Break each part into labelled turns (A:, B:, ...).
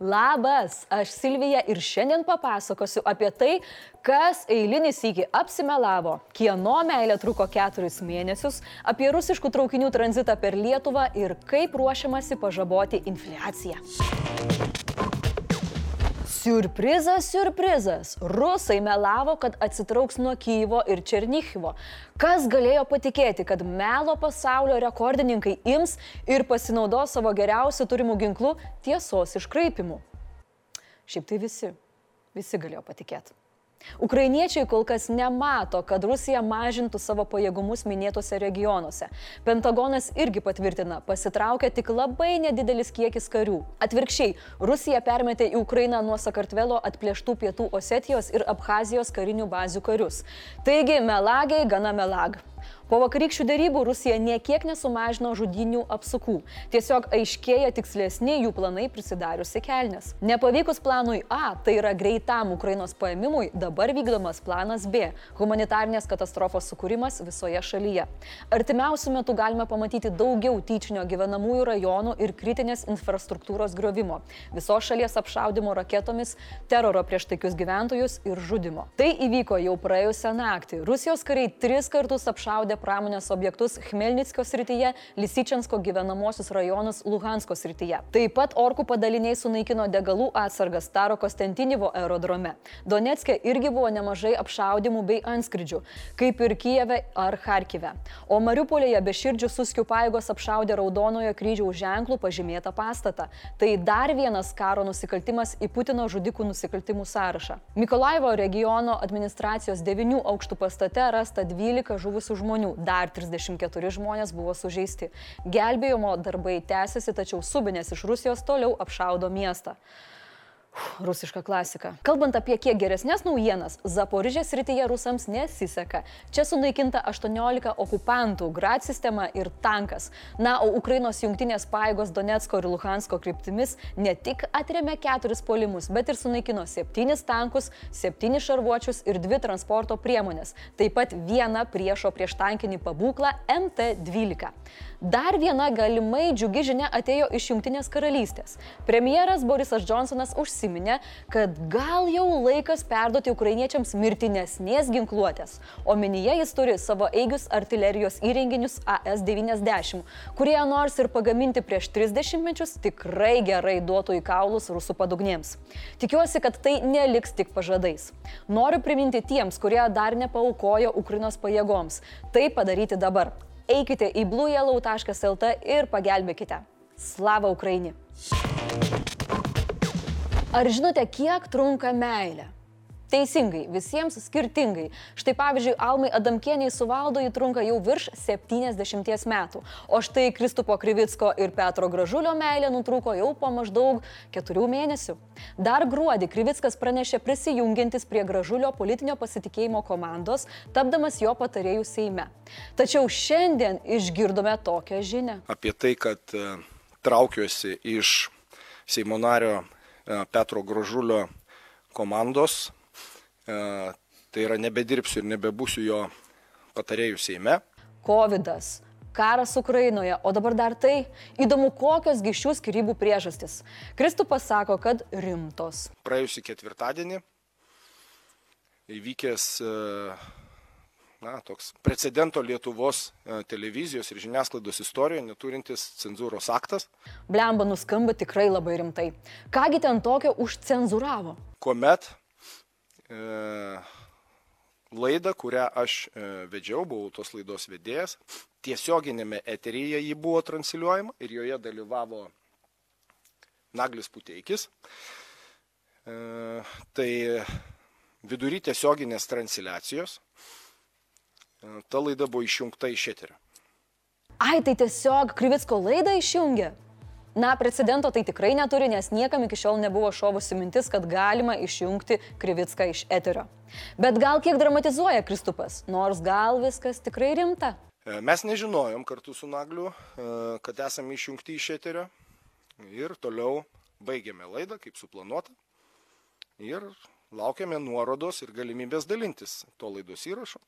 A: Labas, aš Silvija ir šiandien papasakosiu apie tai, kas eilinį sykį apsimelavo, kieno meilė truko keturis mėnesius, apie rusiškų traukinių tranzitą per Lietuvą ir kaip ruošiamasi pažaboti infliaciją. Surprizas, surprizas. Rusai melavo, kad atsitrauks nuo Kyivo ir Černychivo. Kas galėjo patikėti, kad melo pasaulio rekordininkai ims ir pasinaudos savo geriausių turimų ginklų tiesos iškraipimu? Šiaip tai visi, visi galėjo patikėti. Ukrainiečiai kol kas nemato, kad Rusija mažintų savo pajėgumus minėtose regionuose. Pentagonas irgi patvirtina, pasitraukia tik labai nedidelis kiekis karių. Atvirkščiai, Rusija permetė į Ukrainą nuo Sakartvelo atplėštų pietų Osetijos ir Abhazijos karinių bazių karius. Taigi, melagiai gana melag. Po vakarykščių dėrybų Rusija niekiek nesumažino žudinių apsukų. Tiesiog aiškėja tikslesni jų planai prisidariusi kelnes. Nepavykus planui A, tai yra greitam Ukrainos paėmimui, dabar vykdomas planas B - humanitarnės katastrofos sukūrimas visoje šalyje. Artimiausių metų galime pamatyti daugiau tyčinio gyvenamųjų rajonų ir kritinės infrastruktūros griovimo, visos šalies apšaudimo raketomis, teroro prieš taikius gyventojus ir žudimo. Tai įvyko jau praėjusią naktį. Rusijos kariai tris kartus apšaudė pramonės objektus Khmelnitskio srityje, Lisičensko gyvenamosius rajonus Luhansko srityje. Taip pat orkų padaliniai sunaikino degalų atsargas Taro Kostentinivo aerodrome. Donetskė irgi buvo nemažai apšaudimų bei anskridžių, kaip ir Kijeve ar Harkive. O Mariupolėje beširdžių suskių paėgos apšaudė Raudonojo kryžiaus ženklų pažymėtą pastatą. Tai dar vienas karo nusikaltimas į Putino žudikų nusikaltimų sąrašą. Mikolaivo regiono administracijos devinių aukštų pastate rasta 12 žuvusių žmonių, dar 34 žmonės buvo sužeisti. Gelbėjimo darbai tęsiasi, tačiau subinės iš Rusijos toliau apšaudo miestą. Rusiška klasika. Kalbant apie kiek geresnės naujienas, Zaporižės rytyje rusams nesiseka. Čia sunaikinta 18 okupantų, grad sistema ir tankas. Na, o Ukrainos jungtinės paėgos Donetsko ir Luhansko kryptimis ne tik atremė keturis polimus, bet ir sunaikino septynis tankus, septynis šarvuočius ir dvi transporto priemonės. Taip pat vieną priešo prieštankinį pabūklą MT-12. Dar viena galimai džiugi žinia atėjo iš Junktinės karalystės. Premjeras Borisas Johnsonas užsiminė, kad gal jau laikas perduoti ukrainiečiams mirtinesnės ginkluotės. Omenyje jis turi savo eigius artilerijos įrenginius AS-90, kurie nors ir pagaminti prieš 30 mečius tikrai gerai duotų į kaulus rusų padugnėms. Tikiuosi, kad tai neliks tik pažadais. Noriu priminti tiems, kurie dar nepaukojo Ukrainos pajėgoms. Tai padaryti dabar eikite į blueyellow.lt ir pagelbėkite. Slava Ukraini! Ar žinote, kiek trunka meilė? Teisingai, visiems skirtingai. Štai pavyzdžiui, Almai Adamkieniai su valdo įtrunka jau virš 70 metų, o štai Kristupo Krivicko ir Petro Gražulio meilė nutrūko jau po maždaug 4 mėnesių. Dar gruodį Krivickas pranešė prisijungiantis prie Gražulio politinio pasitikėjimo komandos, tapdamas jo patarėjų Seime. Tačiau šiandien išgirdome tokią žinią.
B: Apie tai, kad e, traukiuosi iš Seimo nario e, Petro Gražulio komandos tai yra nebedirbsiu ir nebebūsiu jo patarėjų Seime.
A: Covidas, karas Ukrainoje, o dabar dar tai. Įdomu, kokios gi šių skirybų priežastis. Kristupas sako, kad rimtos.
B: Praėjusį ketvirtadienį įvykęs e, na, toks precedento Lietuvos e, televizijos ir žiniasklaidos istorijoje neturintis cenzūros aktas.
A: Blemba nuskamba tikrai labai rimtai. Kągi ten tokio užcenzūravo?
B: Kuomet E, laidą, kurią aš e, vedžiau, buvau tos laidos vedėjas. Tiesioginėme eteryje jį buvo transliuojama ir joje dalyvavo Naglis Puteikis. E, tai vidury tiesioginės transliacijos ta laida buvo išjungta iš eterio.
A: Ai, tai tiesiog Krivitsko laidą išjungė? Na, precedento tai tikrai neturi, nes niekam iki šiol nebuvo šovusi mintis, kad galima išjungti Krivicką iš eterio. Bet gal kiek dramatizuoja Kristupas, nors gal viskas tikrai rimta.
B: E, mes nežinojom kartu su Nagliu, e, kad esame išjungti iš eterio ir toliau baigėme laidą, kaip suplanuota. Ir laukiame nuorodos ir galimybės dalintis to laidos įrašu.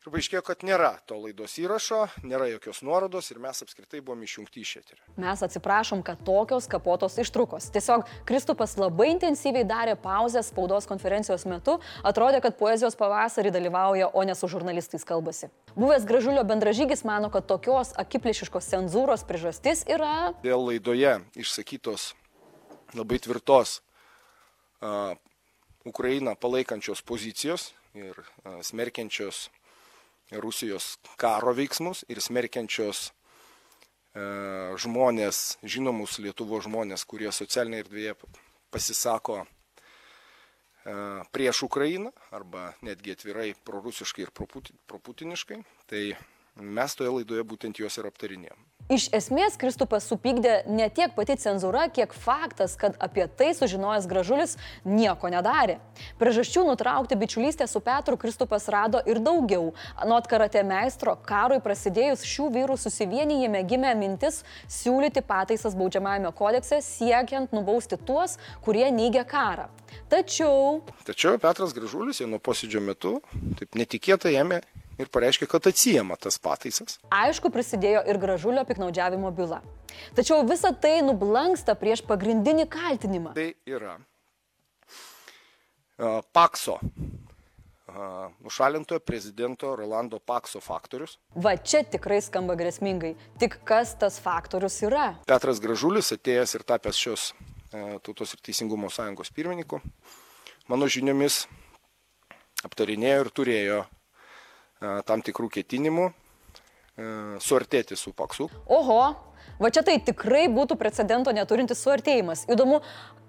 B: Ir paaiškėjo, kad nėra to laidos įrašo, nėra jokios nuorodos ir mes apskritai buvome išjungti iš eterio.
A: Mes atsiprašom, kad tokios kapotos ištrukos. Tiesiog Kristupas labai intensyviai darė pauzę spaudos konferencijos metu, atrodė, kad poezijos pavasarį dalyvauja, o ne su žurnalistais kalbasi. Buvęs gražulio bendražygis mano, kad tokios akiplėšiškos cenzūros priežastis yra...
B: Dėl laidoje išsakytos labai tvirtos uh, Ukrainą palaikančios pozicijos ir uh, smerkiančios Rusijos karo veiksmus ir smerkiančios e, žmonės, žinomus Lietuvo žmonės, kurie socialinėje erdvėje pasisako e, prieš Ukrainą arba netgi atvirai prorusiškai ir proputiniškai, tai mes toje laidoje būtent juos ir aptarinėjom.
A: Iš esmės Kristupas supykdė ne tiek pati cenzūra, kiek faktas, kad apie tai sužinojęs gražulis nieko nedarė. Priežasčių nutraukti bičiulystę su Petru Kristupas rado ir daugiau. Anot karate meistro, karui prasidėjus šių vyrų susivienyjime gimė mintis siūlyti pataisas baudžiamajame kodekse siekiant nubausti tuos, kurie neigia karą. Tačiau...
B: Tačiau Petras Gražulis jau nuo posėdžio metu taip netikėtai ėmė ir pareiškė, kad atsijama tas pataisas.
A: Aišku, prisidėjo ir gražulio piknaudžiavimo byla. Tačiau visa tai nublanksta prieš pagrindinį kaltinimą.
B: Tai yra uh, Pakso uh, nušalintojo prezidento Rolando Pakso faktorius.
A: Va čia tikrai skamba grėsmingai. Tik kas tas faktorius yra?
B: Petras Gražulis atėjęs ir tapęs šios uh, Tautos ir Teisingumo sąjungos pirmininku, mano žiniomis aptarinėjo ir turėjo tam tikrų ketinimų suartėti su Paksu.
A: Oho, va čia tai tikrai būtų precedento neturintis suartėjimas. Įdomu,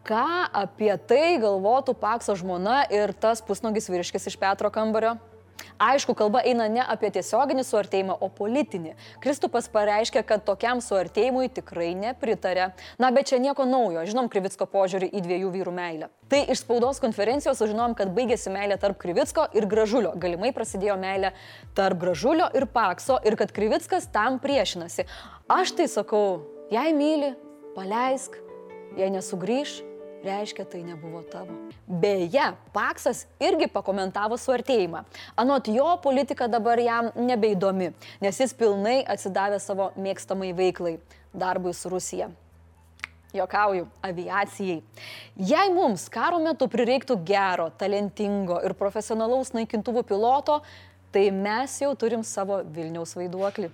A: ką apie tai galvotų Pakso žmona ir tas pusnogis vyriškis iš Petro kambario? Aišku, kalba eina ne apie tiesioginį suartėjimą, o politinį. Kristupas pareiškė, kad tokiam suartėjimui tikrai nepritarė. Na, bet čia nieko naujo, žinom Krivicko požiūrį į dviejų vyrų meilę. Tai iš spaudos konferencijos sužinom, kad baigėsi meilė tarp Krivicko ir Gražulio. Galimai prasidėjo meilė tarp Gražulio ir Pakso ir kad Krivickas tam priešinasi. Aš tai sakau, jei myli, paleisk, jei nesugrįž, reiškia tai nebuvo tavo. Beje, Paksas irgi pakomentavo suartėjimą. Anot jo, politika dabar jam nebeįdomi, nes jis pilnai atsidavė savo mėgstamai veiklai - darbui su Rusija. Jokauju, aviacijai. Jei mums karo metu prireiktų gero, talentingo ir profesionalaus naikintuvų piloto, tai mes jau turim savo Vilniaus vaiduoklį.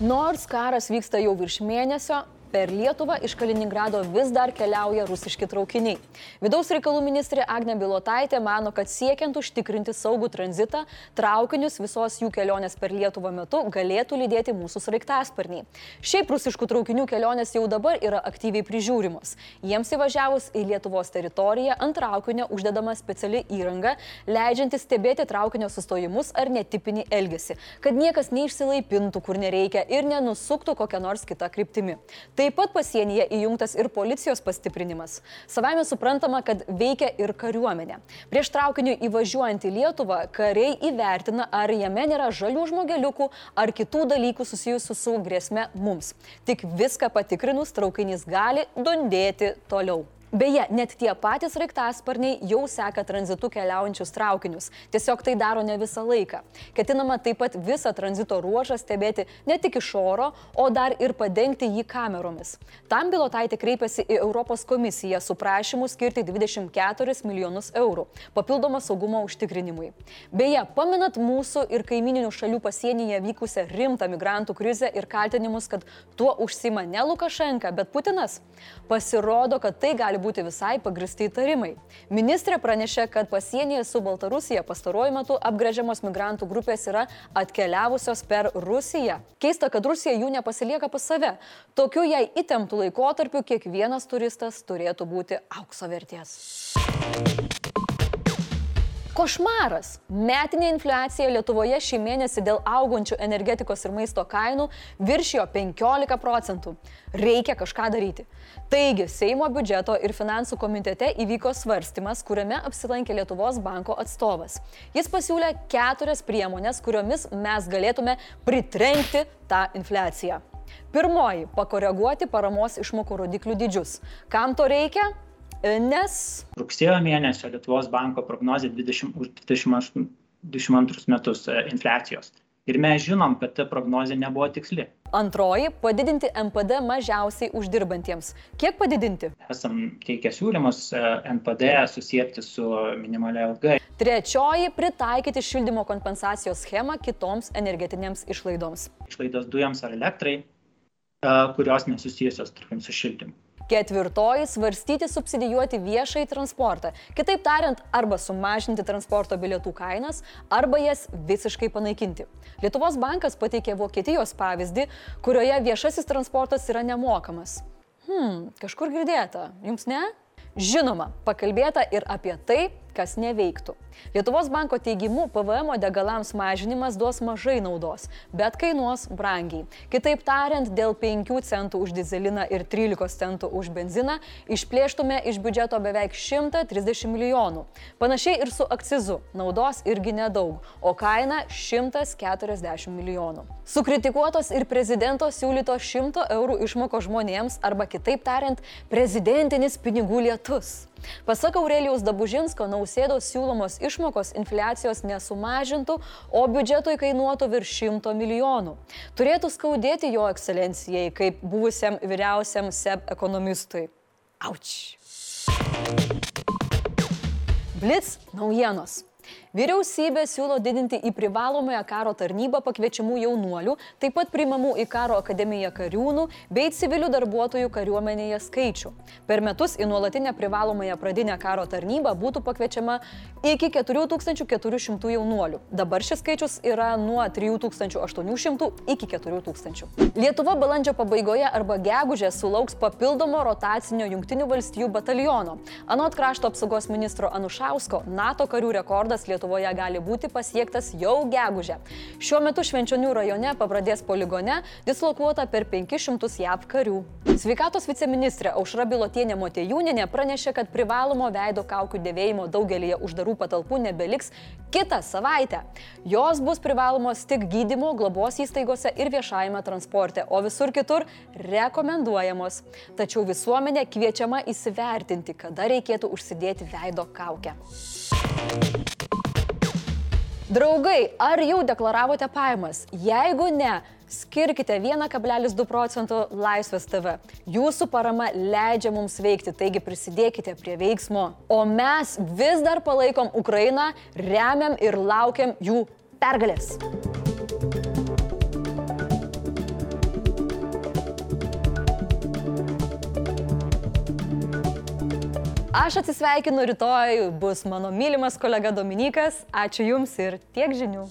A: Nors karas vyksta jau virš mėnesio, Per Lietuvą iš Kaliningrado vis dar keliauja rusiški traukiniai. Vidaus reikalų ministrė Agne Bilotaitė mano, kad siekiant užtikrinti saugų tranzitą, traukinius visos jų kelionės per Lietuvą metu galėtų lydėti mūsų sraigtasparniai. Šiaip rusiškų traukinių kelionės jau dabar yra aktyviai prižiūrimos. Jiems įvažiavus į Lietuvos teritoriją ant traukinio uždedama speciali įranga, leidžianti stebėti traukinio sustojimus ar netipinį elgesį, kad niekas neišsilaipintų, kur nereikia ir nenusuktų kokią nors kitą kryptimį. Taip pat pasienyje įjungtas ir policijos pastiprinimas. Savame suprantama, kad veikia ir kariuomenė. Prieš traukiniu įvažiuojant į Lietuvą, kariai įvertina, ar jame nėra žalių žmogeliukų ar kitų dalykų susijusių su grėsme mums. Tik viską patikrinus traukinys gali dundėti toliau. Beje, net tie patys raiktasparniai jau seka tranzitu keliaujančius traukinius. Tiesiog tai daro ne visą laiką. Ketinama taip pat visą tranzito ruožą stebėti ne tik iš oro, o dar ir padengti jį kameromis. Tam bilotaitė kreipėsi į Europos komisiją su prašymu skirti 24 milijonus eurų papildomą saugumo užtikrinimui. Beje, paminat mūsų ir kaimininių šalių pasienyje vykusią rimtą migrantų krizę ir kaltinimus, kad tuo užsima ne Lukašenka, bet Putinas. Pasirodo, kad tai gali gali būti visai pagristi įtarimai. Ministrė pranešė, kad pasienyje su Baltarusija pastaruoju metu apgrėžiamos migrantų grupės yra atkeliavusios per Rusiją. Keista, kad Rusija jų nepasilieka pas save. Tokiu jai įtemptų laikotarpiu kiekvienas turistas turėtų būti aukso vertės. Košmaras. Metinė infliacija Lietuvoje šį mėnesį dėl augančių energetikos ir maisto kainų viršijo 15 procentų. Reikia kažką daryti. Taigi, Seimo biudžeto ir finansų komitete įvyko svarstymas, kuriame apsilankė Lietuvos banko atstovas. Jis pasiūlė keturias priemonės, kuriomis mes galėtume pritrenkti tą infliaciją. Pirmoji - pakoreguoti paramos išmokų rodiklių dydžius. Kam to reikia? Nes
C: rugsėjo mėnesio Lietuvos banko prognozė 20, už 2022 metus e, infliacijos. Ir mes žinom, kad ta prognozė nebuvo tiksli.
A: Antroji - padidinti MPD mažiausiai uždirbantiems. Kiek padidinti?
C: Esam teikę siūlymus e, NPD susijęti su minimalia alga.
A: Trečioji - pritaikyti šildymo kompensacijos schemą kitoms energetinėms išlaidoms.
C: Išlaidos dujams ar elektrai, e, kurios nesusijusios, tarkim, su šildymu.
A: Ketvirtoji - svarstyti subsidijuoti viešai transportą. Kitaip tariant, arba sumažinti transporto bilietų kainas, arba jas visiškai panaikinti. Lietuvos bankas pateikė Vokietijos pavyzdį, kurioje viešasis transportas yra nemokamas. Hmm, kažkur girdėta, jums ne? Žinoma, pakalbėta ir apie tai, kas neveiktų. Lietuvos banko teigimu PVM degalams mažinimas duos mažai naudos, bet kainuos brangiai. Kitaip tariant, dėl 5 centų už dizeliną ir 13 centų už benziną išplėštume iš biudžeto beveik 130 milijonų. Panašiai ir su akcizu. Naudos irgi nedaug, o kaina 140 milijonų. Sukritikuotos ir prezidento siūlyto 100 eurų išmoko žmonėms arba kitaip tariant, prezidentinis pinigų lietus. Pasak Aurelijaus Dabužinsko, nausėdos siūlomos išmokos infliacijos nesumažintų, o biudžetui kainuotų virš 100 milijonų. Turėtų skaudėti jo ekscelencijai kaip buvusiam vyriausiam SEB ekonomistui. Auč. Blitz naujienos. Vyriausybė siūlo didinti į privalomąją karo tarnybą pakviečiamų jaunuolių, taip pat primamų į karo akademiją kariūnų bei civilių darbuotojų kariuomenėje skaičių. Per metus į nuolatinę privalomąją pradinę karo tarnybą būtų pakviečiama iki 4400 jaunuolių. Dabar šis skaičius yra nuo 3800 iki 4000. Lietuva balandžio pabaigoje arba gegužė sulauks papildomo rotacinio Junktinių valstybių bataliono. Anot krašto apsaugos ministro Anušausko, NATO karių rekordas Lietuvoje gali būti pasiektas jau gegužę. Šiuo metu Švenčionių rajone pabradės poligone dislokuota per 500 JAV karių. Sveikatos viceministrė Aušra Bilotienė Motejūninė pranešė, kad privalomo veido kaukių dėvėjimo daugelį uždarų patalpų nebeliks kitą savaitę. Jos bus privalomos tik gydymo, globos įstaigose ir viešajame transporte, o visur kitur rekomenduojamos. Tačiau visuomenė kviečiama įsivertinti, kada reikėtų užsidėti veido kaukę. Draugai, ar jau deklaravote pajamas? Jeigu ne, skirkite 1,2 procentų Laisvės TV. Jūsų parama leidžia mums veikti, taigi prisidėkite prie veiksmo. O mes vis dar palaikom Ukrainą, remiam ir laukiam jų pergalės. Aš atsisveikinu rytoj, bus mano mylimas kolega Dominikas. Ačiū Jums ir tiek žinių.